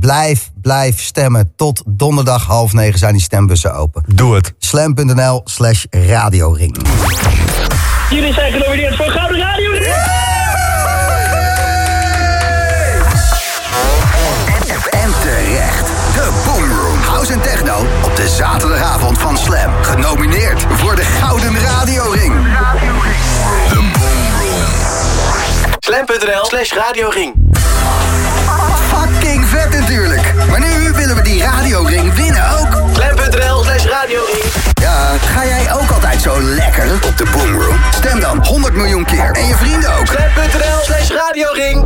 blijf, blijf stemmen. Tot donderdag half negen zijn die stembussen open. Doe het. Slam.nl slash radioring. Jullie zijn genomineerd voor Gouden Radio. En terecht. De Boomroom. House en Techno op de zaterdagavond van Slam. Genomineerd voor de Gouden Radioring. De Boomroom. Slam.nl slash radioring. Natuurlijk. Maar nu willen we die radioring winnen ook. Slam.nl slash radioring. Ja, ga jij ook altijd zo lekker op de Boomroom? Stem dan 100 miljoen keer. En je vrienden ook. Slam.nl slash radioring.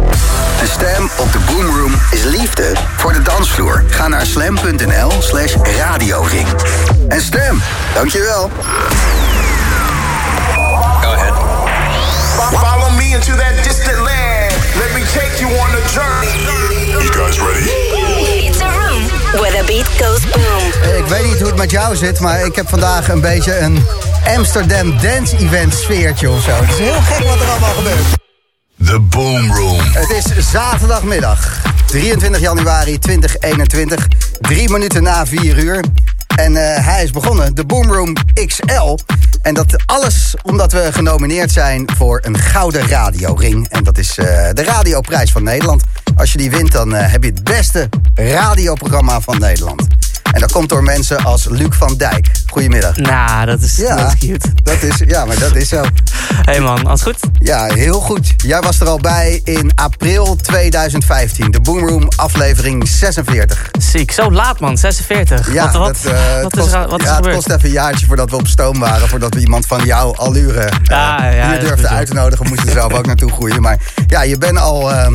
De stem op de Boomroom is liefde voor de dansvloer. Ga naar slam.nl slash radioring. En stem. Dankjewel. Go ahead. Follow me into that distant land. Let me take you on a journey. You guys ready? It's a room where the beat goes boom. Ik weet niet hoe het met jou zit, maar ik heb vandaag een beetje een Amsterdam Dance Event sfeertje of zo. Het is heel gek wat er allemaal gebeurt. The Boomroom. Het is zaterdagmiddag, 23 januari 2021, drie minuten na vier uur. En eh, hij is begonnen, de Boomroom XL. En dat alles omdat we genomineerd zijn voor een gouden radioring. En dat is eh, de radioprijs van Nederland. Als je die wint, dan eh, heb je het beste radioprogramma van Nederland. En dat komt door mensen als Luc van Dijk. Goedemiddag. Nou, dat is, Ja. dat is cute. Dat is, ja, maar dat is zo. hey man, alles goed? Ja, heel goed. Jij was er al bij in april 2015. De Boomroom aflevering 46. Ziek, zo laat man, 46. Ja, wat, wat, dat, eh, wat is, kost, wat is ja, het kost even een jaartje voordat we op stoom waren. Voordat we iemand van jouw allure eh, Ja, ja, hier durfden goed, uit te nodigen. Moesten er zelf ook naartoe groeien. Maar ja, je bent al ehm,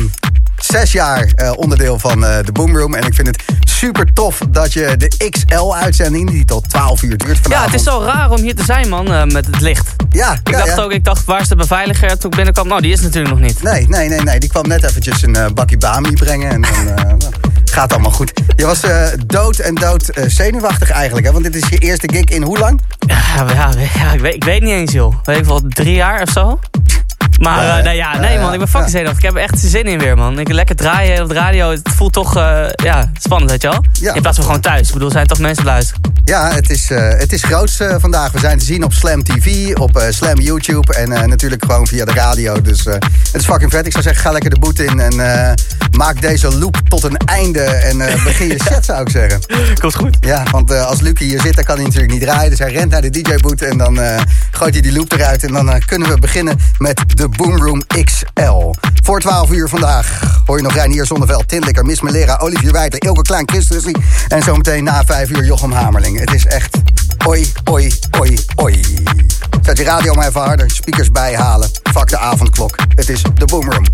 zes jaar eh, onderdeel van eh, de Boomroom. En ik vind het super tof dat je de XL-uitzending, die tot 12 uur duurt Ja, vanavond... het is zo raar om hier te zijn man, eh, met het licht. Ja, Ik ja, dacht ja. ook, ik dacht, waar is de beveiliger toen ik binnenkwam? Nou, die is natuurlijk nog niet. Nee, nee, nee, nee. Die kwam net eventjes een bakkie Bami brengen. En dan nou, gaat allemaal goed. Je was dood en dood zenuwachtig eigenlijk. Hè? Want dit is je eerste gig in hoe lang? Ja, ja, ja ik, weet, ik weet niet eens joh. Weet ik wel, drie jaar of zo? Maar Ja, eh, nee, ja, nee man, ik ben fucking zenuwachtig. Ik heb er echt zin in weer man. Ik lekker draaien op de radio. Het voelt toch eh, ja, spannend, weet je wel? Ja. In plaats van gewoon thuis. Ik bedoel, zijn toch mensen luisteren. Ja, het is, eh, het is groots vandaag. We zijn te zien op Slam TV, op Slam YouTube en natuurlijk gewoon via de radio. Dus het is fucking vet. Ik zou zeggen, ga lekker de boet in en maak deze loop tot een einde. En begin je set, zou ik zeggen. Komt goed. Ja, want als Luc hier zit, dan kan hij natuurlijk niet draaien. Dus hij rent naar de DJ-boot en dan gooit hij die loop eruit. En dan kunnen we beginnen met de Boomroom XL. Voor 12 uur vandaag hoor je nog Reinier Zonneveld, Tinlikker, Miss Melera, Olivier Wijter, Ilke Klein, Christus. En zometeen na 5 uur Jochem Hamerling. Het is echt oi, oi, oi, oi. Zet je radio maar even harder, speakers bijhalen. Vak de avondklok. Het is de Boomroom.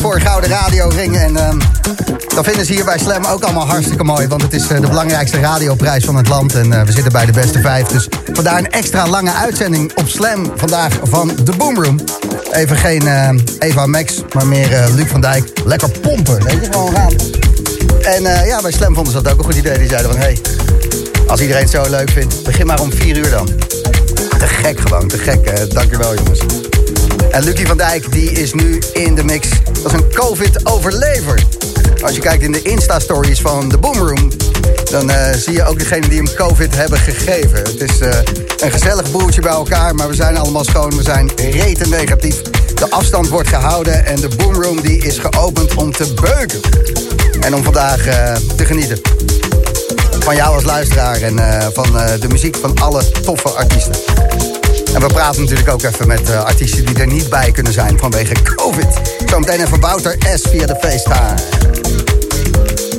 Voor Gouden Radio Ring. En ehm dat vinden ze hier bij Slam ook allemaal hartstikke mooi. Want het is eh, de belangrijkste radioprijs van het land. En eh, we zitten bij de beste vijf. Dus vandaar een extra lange uitzending op Slam vandaag van de Boomroom. Even geen eh, Eva Max, maar meer eh, Luc van Dijk. Lekker pompen, weet je, gewoon gaan. En eh, ja, bij Slam vonden ze dat ook een goed idee. Die zeiden van, hé, hey, als iedereen het zo leuk vindt, begin maar om vier uur dan. Te gek gewoon, te gek. dankjewel jongens. En Lucie van Dijk, die is nu in de mix. Dat is een COVID-overlever. Als je kijkt in de Insta-stories van de Boomroom... dan eh, zie je ook degene die hem COVID hebben gegeven. Het is eh, een gezellig boeltje bij elkaar, maar we zijn allemaal schoon. We zijn reten negatief. De afstand wordt gehouden en de Boomroom die is geopend om te beuken. En om vandaag eh, te genieten van jou als luisteraar en van de muziek van alle toffe artiesten. En we praten natuurlijk ook even met eh, artiesten die er niet bij kunnen zijn vanwege COVID. Zometeen even Wouter S. via de FaceTime.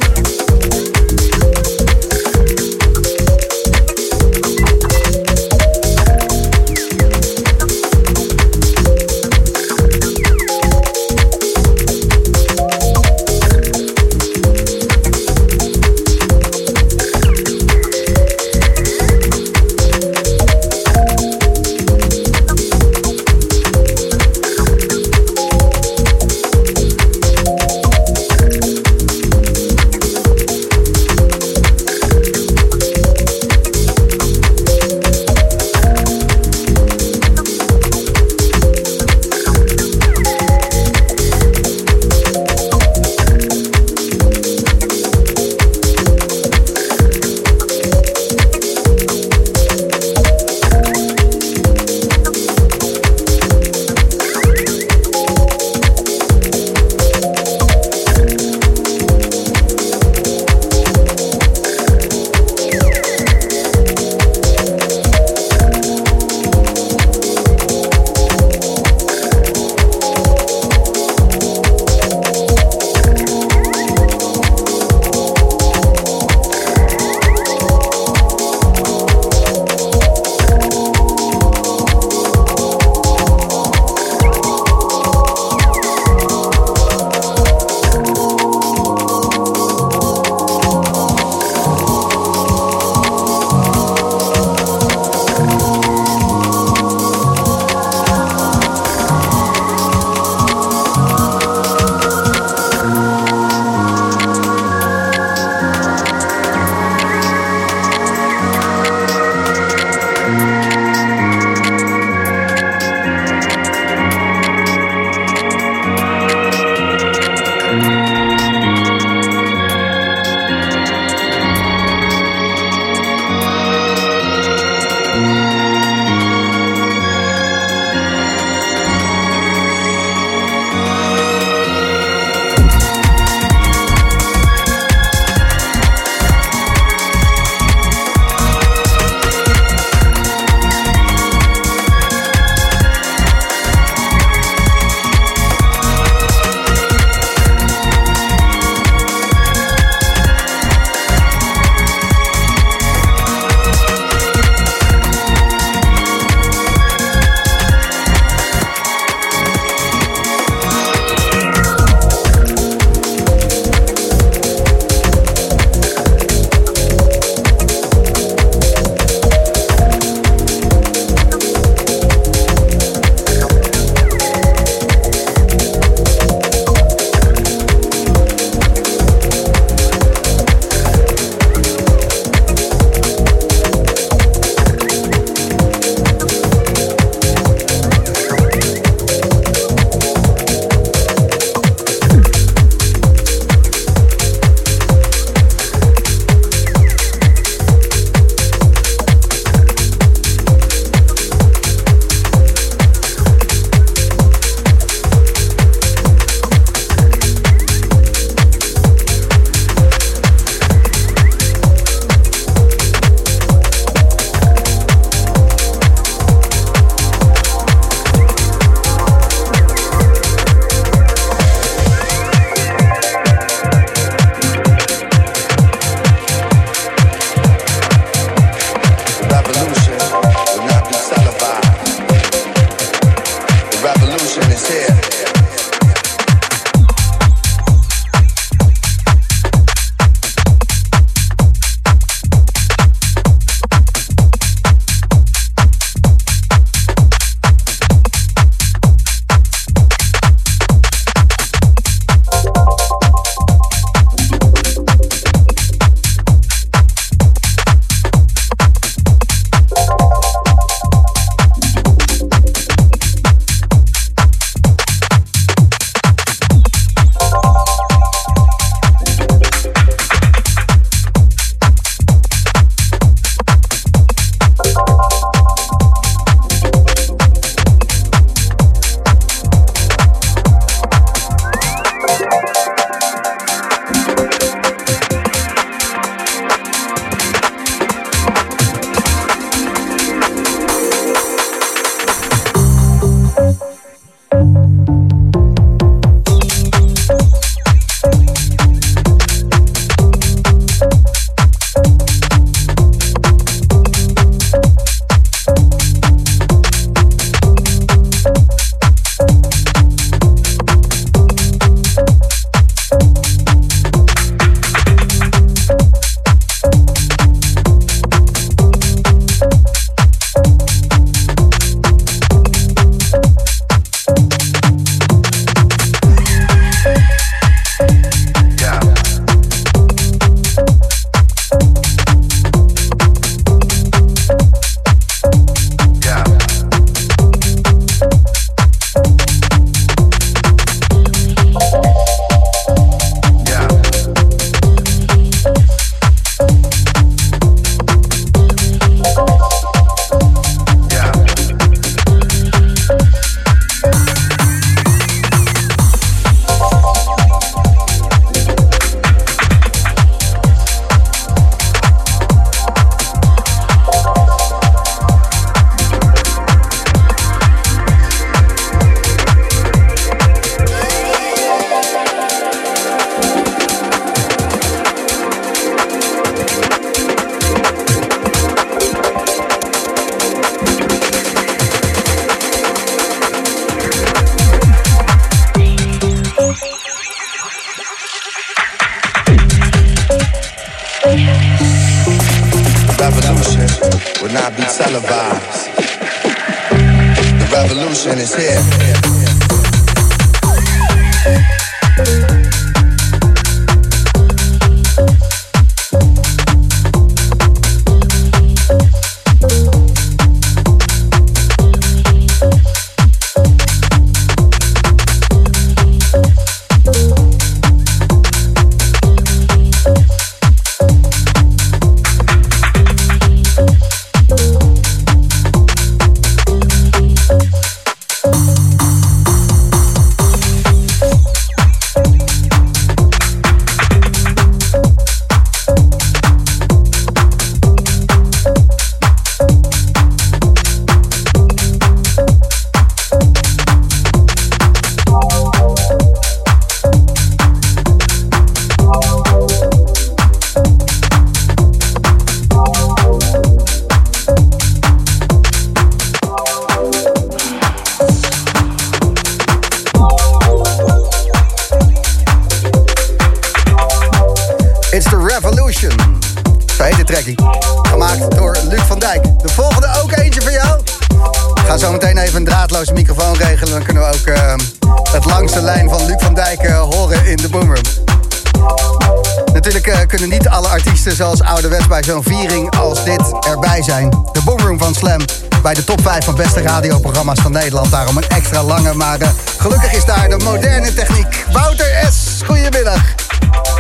Radioprogramma's van Nederland. Daarom een extra lange, maar eh, gelukkig is daar de moderne techniek. Wouter S., goedemiddag.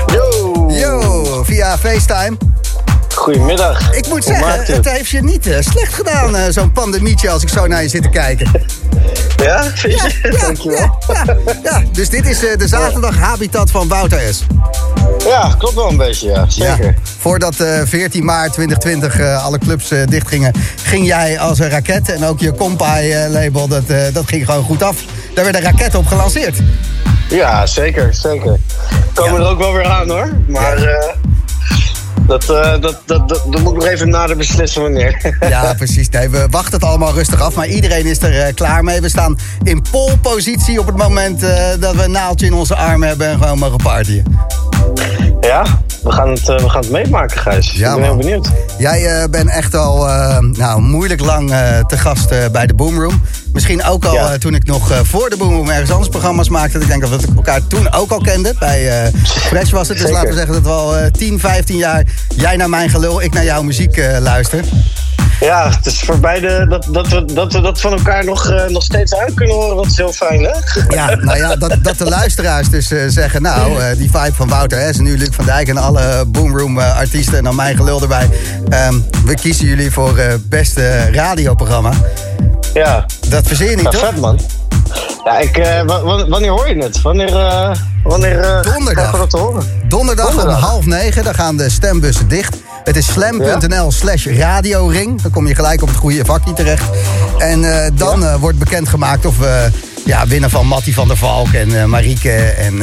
Yo! Yo, via FaceTime. Goedemiddag. Ik moet Hoe zeggen, het heeft je niet eh, slecht gedaan, eh, zo'n pandemietje, als ik zo naar je zit te kijken. Ja, vind je? Ja, Dankjewel. ja, ja, ja. dus dit is de zaterdag habitat van Wouter S. Ja, klopt wel een beetje, ja. Zeker. Voordat eh 14 maart 2020 eh, alle clubs dichtgingen, ging jij als een raket. En ook je Compay-label, dat, eh, dat ging gewoon goed af. Daar werden raketten op gelanceerd. Ja, zeker, zeker. Komen Ja. er ook wel weer aan hoor. Maar eh, dat, eh, dat, dat, dat, dat moet ik nog even nader beslissen wanneer. Ja, precies. Nee, we wachten het allemaal rustig af. Maar iedereen is er eh, klaar mee. We staan in polepositie op het moment eh, dat we een naaldje in onze arm hebben en gewoon mogen partyen. Ja, we gaan het, eh, we gaan het meemaken, Gijs. Ja, ik ben heel benieuwd. Jij eh, bent echt al eh, nou, moeilijk lang te gast bij de Boomroom. Misschien ook al Ja. toen ik nog voor de Boomroom ergens anders programma's maakte. Ik denk dat we elkaar toen ook al kenden. Bij Fresh was het. Dus Zeker. laten we zeggen dat we al eh 10, 15 jaar jij naar mijn gelul, ik naar jouw muziek luister. Ja, het is voor beide dat, dat, we, dat we dat van elkaar nog, eh, nog steeds uit kunnen horen. Dat is heel fijn, hè? Ja, nou ja, dat, dat de luisteraars dus eh, zeggen... nou, eh, die vibe van Wouter S. en nu Luc van Dijk en alle Boomroom eh, artiesten... en dan mijn gelul erbij. Ehm, we kiezen jullie voor beste radioprogramma. Ja, Dat verzin je niet, ja toch? vet man. Ja, ik, wa- wa- wanneer hoor je het? Wanneer, wanneer Donderdag. dat te horen? Donderdag, Donderdag. om half negen, dan gaan de stembussen dicht. Het is slam.nl slash radioring. Dan kom je gelijk op het goede vakje terecht. En eh, dan eh, wordt bekendgemaakt of we ja, winnen van Mattie van der Valk en eh, Marieke en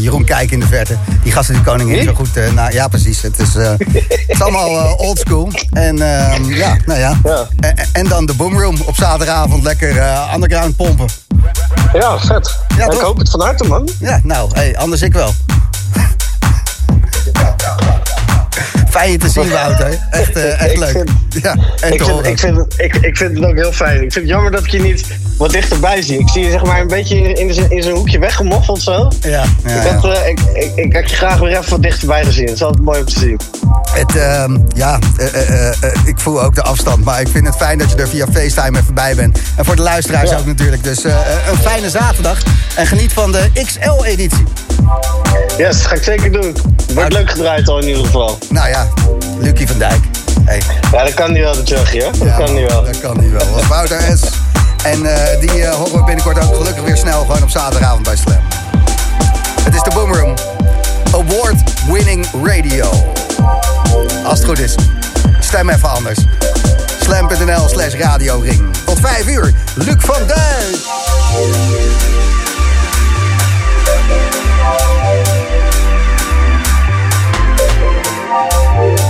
Jeroen Kijk in de verte. Die gasten die koningin zo goed... eh, nou, ja, precies. Het is, het is allemaal oldschool. En ehm, ja, nou ja. Ja. En, en dan de Boomroom op zaterdagavond lekker underground pompen. Ja, vet. Ja, ik hoop het van harte, man. Ja, nou, hey, anders ik wel. Fijn je te zien, Wouter. Echt, eh, echt leuk. vind- ja, Ik vind, ik, vind, het- ik, ik vind het ook heel fijn. Ik vind het jammer dat ik je niet wat dichterbij zie. Ik zie je zeg maar een beetje in, in, zijn hoekje weggemoffeld zo. Ja, ja, ik, had, eh, ik, ik, ik had je graag weer even wat dichterbij gezien. Het is altijd mooi om te zien. Het, ehm, ja, eh, ik voel ook de afstand. Maar ik vind het fijn dat je er via FaceTime even bij bent. En voor de luisteraars Ja. ook natuurlijk. Dus een fijne zaterdag. En geniet van de XL-editie. Yes, ga ik zeker doen. Wordt leuk gedraaid al in ieder geval. Nou ja, Lucie van Dijk. Hey. Ja, dat kan niet wel, de Chuggy, hè? Dat Ja, kan niet wel. Dat kan niet wel. Was Wouter S. En eh, die eh, horen we binnenkort ook gelukkig weer snel gewoon op zaterdagavond bij Slam. Het is de Boomroom. Award-winning radio. Als het goed is. Stem even anders. Slam.nl slash radioring. Tot 5 uur. Luc van Dijk. Música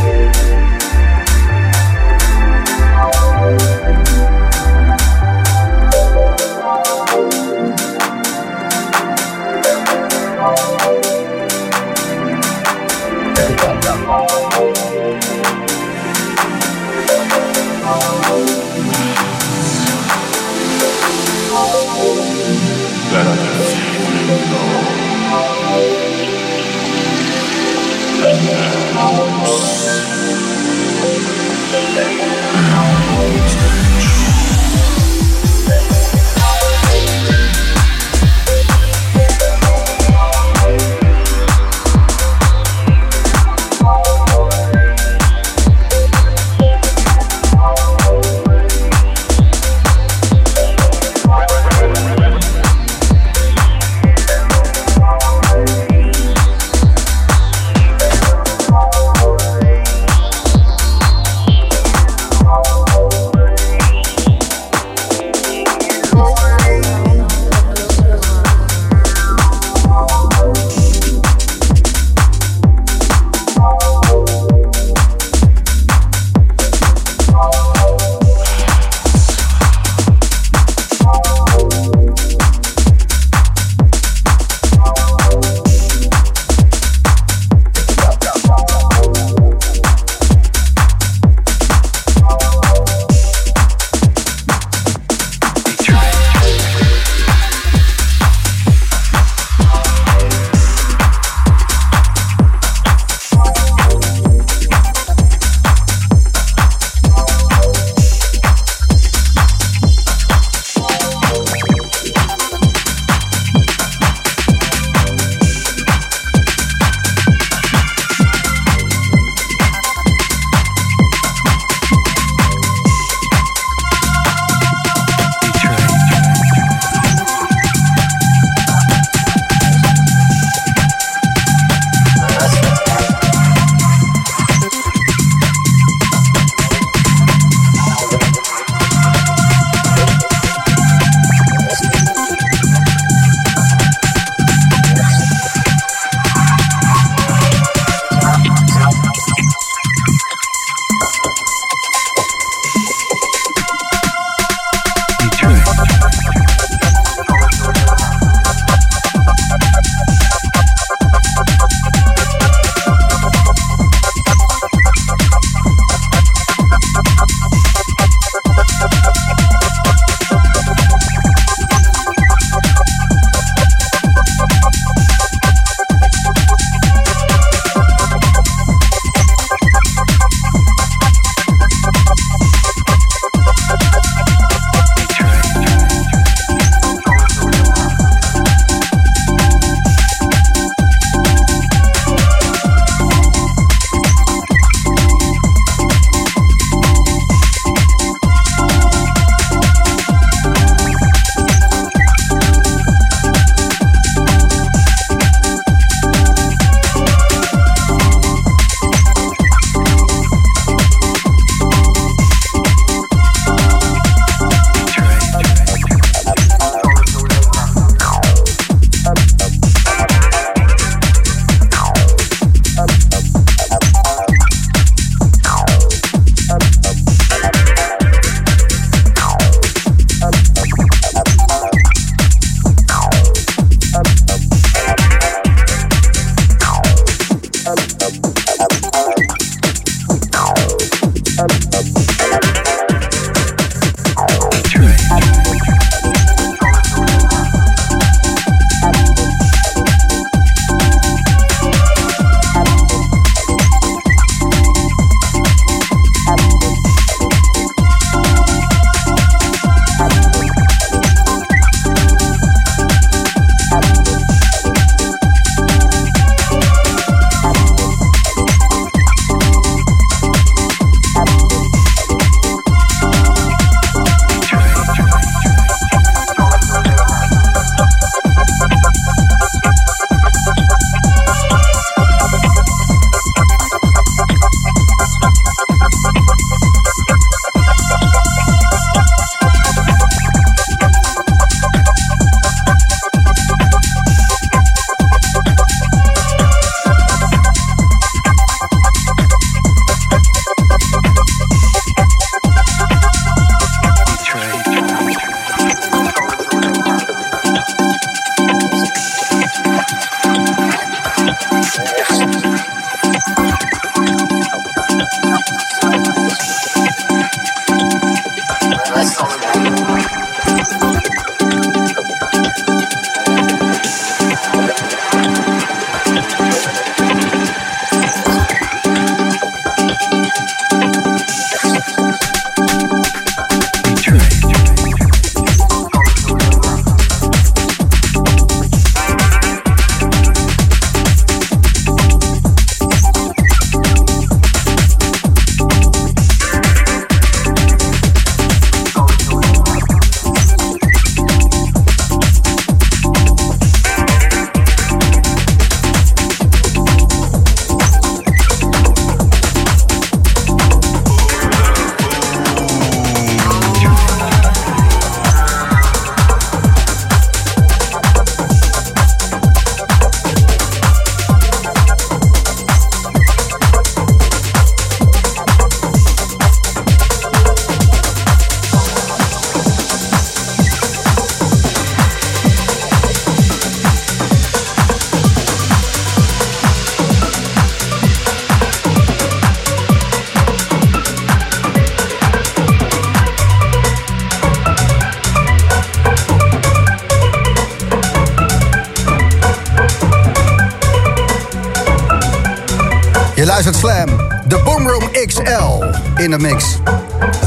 in de mix.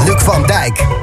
Luc van Dijk.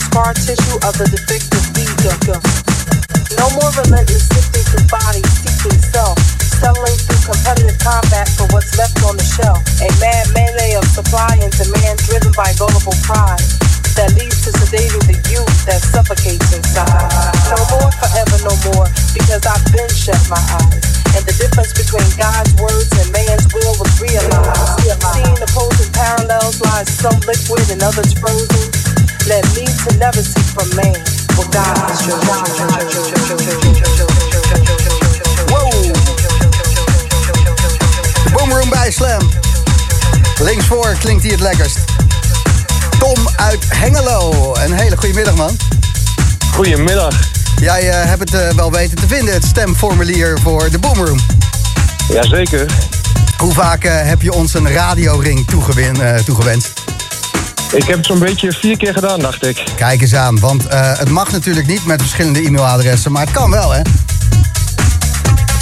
Scar tissue of the defective het lekkerst. Tom uit Hengelo. Een hele goede middag, man. Goedemiddag. Jij eh, hebt het eh, wel weten te vinden, het stemformulier voor de Boomroom. Jazeker. Hoe vaak eh, heb je ons een radioring toegewin, toegewenst? Ik heb het zo'n beetje vier keer gedaan, dacht ik. Kijk eens aan, want het mag natuurlijk niet met verschillende e-mailadressen, maar het kan wel, hè?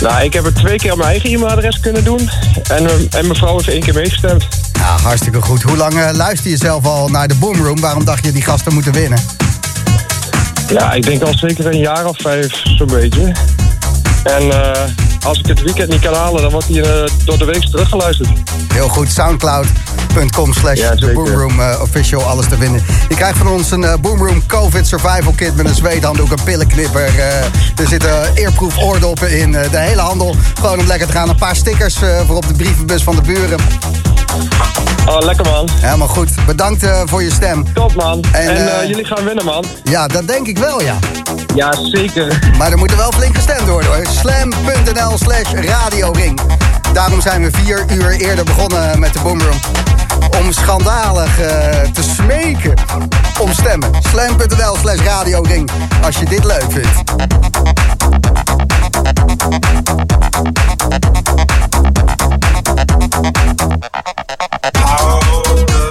Nou, ik heb het twee keer op mijn eigen e-mailadres kunnen doen. En, en mevrouw heeft één keer meegestemd. Ja, hartstikke goed. Hoe lang eh, luister je zelf al naar de Boomroom? Waarom dacht je die gasten moeten winnen? Ja, ik denk al zeker een jaar of vijf, zo'n beetje. En eh, als ik het weekend niet kan halen, dan wordt hij eh, door de week teruggeluisterd. Heel goed, soundcloud.com slash Ja, de. Boomroom official, alles te vinden. Je krijgt van ons een Boomroom COVID survival kit met een zweethanddoek, een pillenknipper. er zitten eerproef oordoppen in, de hele handel. Gewoon om lekker te gaan. Een paar stickers voor op de brievenbus van de buren. Oh, lekker man. Helemaal goed. Bedankt eh, voor je stem. Top man. En, eh, eh, jullie gaan winnen man. Ja, dat denk ik wel, ja. Ja, zeker. Maar er moet er wel flink gestemd worden hoor. Slam.nl slash radioring. Daarom zijn we vier uur eerder begonnen met de Boomroom. Om schandalig te smeken om stemmen. Slam.nl slash radioring. Als je dit leuk vindt. How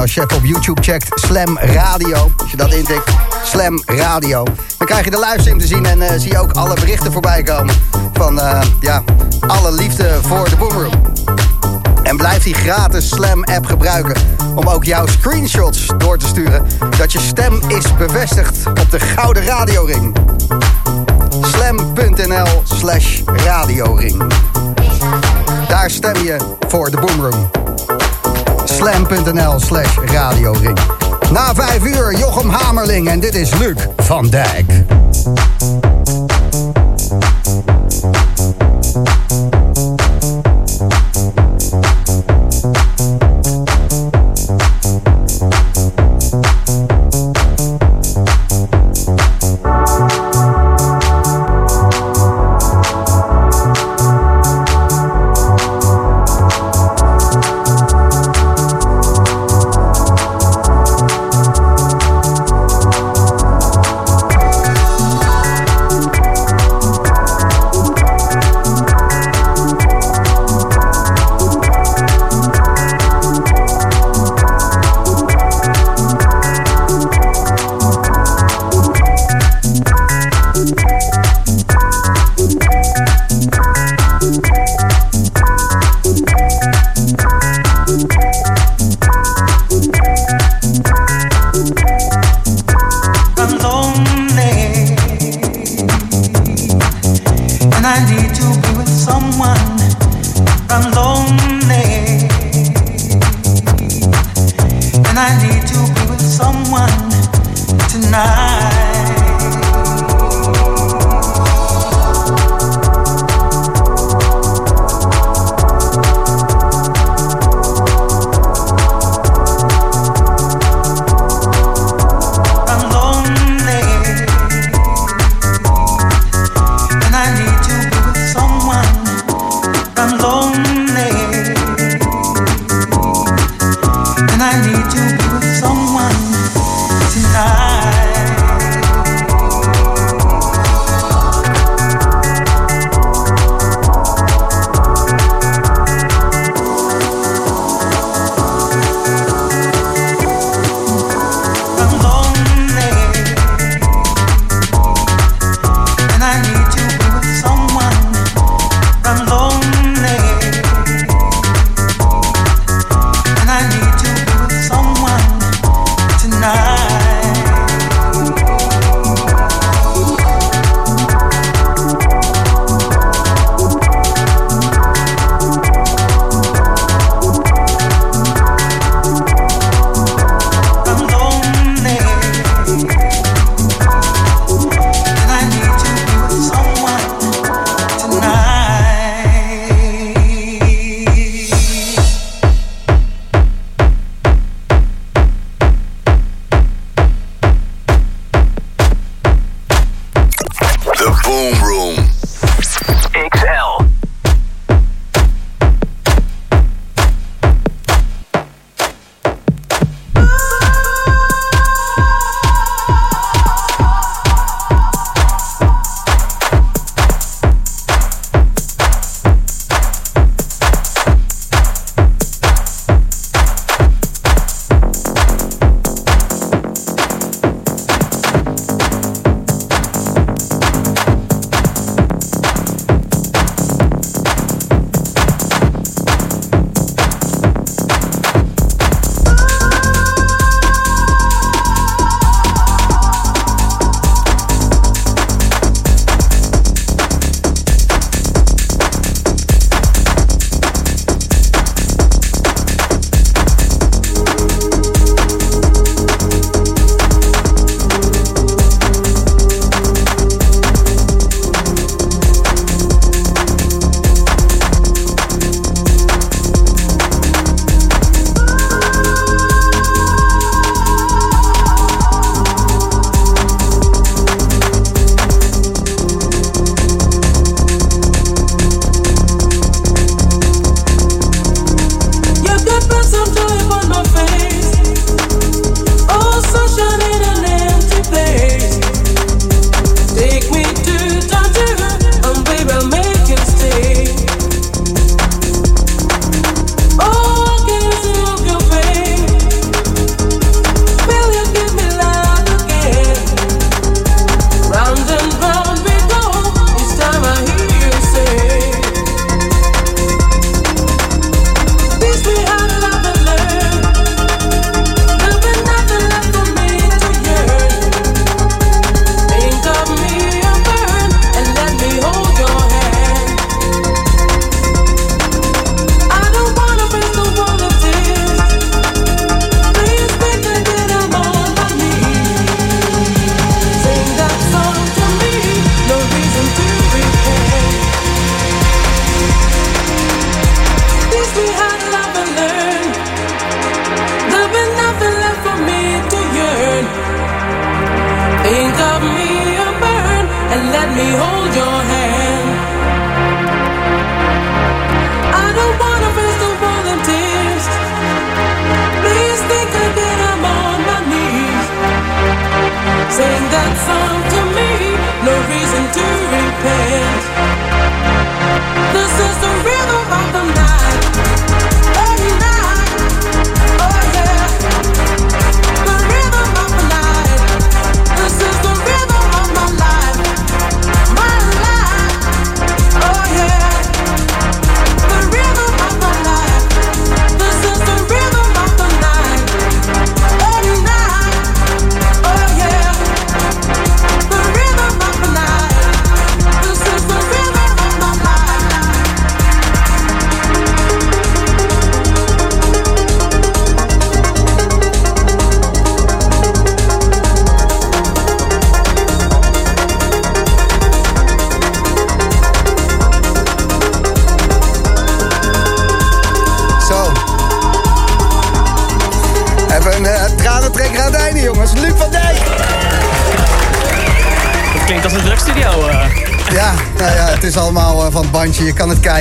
Als je even op YouTube checkt, Slam Radio. Als je dat intikt, Slam Radio. Dan krijg je de livestream te zien en eh, zie je ook alle berichten voorbij komen. Van, eh, ja, alle liefde voor de Boomroom. En blijf die gratis Slam-app gebruiken om ook jouw screenshots door te sturen dat je stem is bevestigd op de Gouden Radioring. Slam.nl slash radioring. Daar stem je voor de Boomroom. Slam.nl slash radioring. Na vijf uur Jochem Hamerling en dit is Luc van Dijk.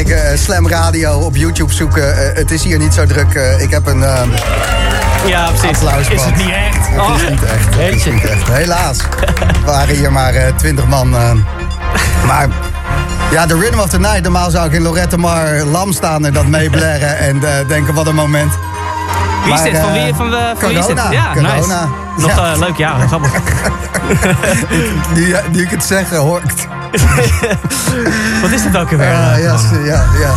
Kijken. eh, Slam Radio op YouTube zoeken. Eh, het is hier niet zo druk. Eh, ik heb een eh, Ja, precies. Is het niet echt? Het Oh. is niet echt. Het is niet echt. Helaas. Er waren hier maar twintig man. maar ja, de Rhythm of the Night. Normaal zou ik in Lorette Mar lam staan en dat meeblaren. En denken, wat een moment. Wie is dit? Van wie, van, van wie is dit? corona, Ja, corona. nice. Nog Ja. leuk jaar, grappig. Nu, nu ik het zeg, hoor ik. Wat is dit ook weer? Ja, ja, ja, ja.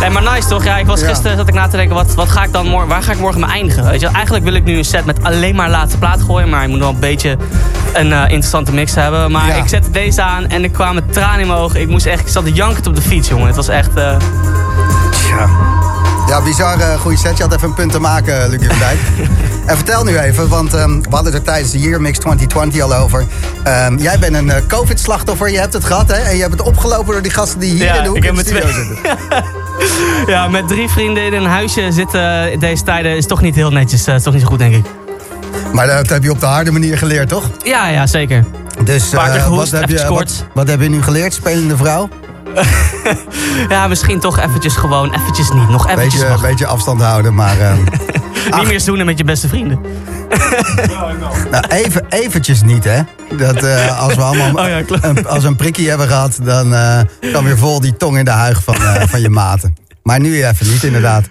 Nee, maar nice toch? Ja, ik was Ja. gisteren zat ik na te denken, wat, wat ga ik dan morgen, waar ga ik morgen mee eindigen? Weet je, eigenlijk wil ik nu een set met alleen maar laatste plaat gooien, maar je moet wel een beetje een eh, interessante mix hebben. Maar Ja. ik zette deze aan en ik kwam met tranen in mijn ogen. Ik moest echt, ik zat jankend op de fiets, jongen. Het was echt. eh, Tja. Ja, bizar eh, goede set. Je had even een punt te maken, Lucie van Dijk. en vertel nu even, want ehm, we hadden het er tijdens de Year Mix 2020 al over. Ehm, jij bent een eh, COVID-slachtoffer, je hebt het gehad, hè? En je hebt het opgelopen door die gasten die hier Ja, in de hoek ik heb in de studio twee- zitten. ja, met drie vrienden in een huisje zitten in deze tijden is toch niet heel netjes. eh, is toch niet zo goed, denk ik. Maar dat heb je op de harde manier geleerd, toch? Ja, ja, zeker. Dus Paar keer eh, gehoest, wat, heb je, wat heb je nu geleerd, spelende vrouw? Ja, misschien toch eventjes gewoon, eventjes niet. Nog eventjes Beetje, wachten. beetje afstand houden, maar... ehm, Niet meer zoenen met je beste vrienden. Nou, even, eventjes niet, hè. Dat, eh, als we allemaal Oh ja, klopt. een, als we een prikkie hebben gehad... dan eh, kan weer vol die tong in de huig van, eh, van je maten. Maar nu even niet, inderdaad.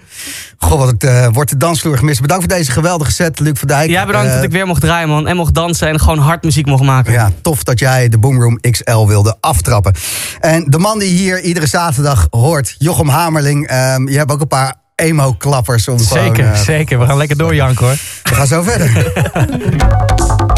Goh, wat het, eh, wordt de dansvloer gemist. Bedankt voor deze geweldige set, Luc van Dijk. Ja, bedankt Eh, dat ik weer mocht draaien, man. En mocht dansen en gewoon hard muziek mocht maken. Ja, tof dat jij de Boomroom XL wilde aftrappen. En de man die hier iedere zaterdag hoort, Jochem Hamerling... ehm, je hebt ook een paar emo-klappers. gewoon, Zeker, eh, zeker. We gaan lekker door, Jank, hoor. We gaan zo verder.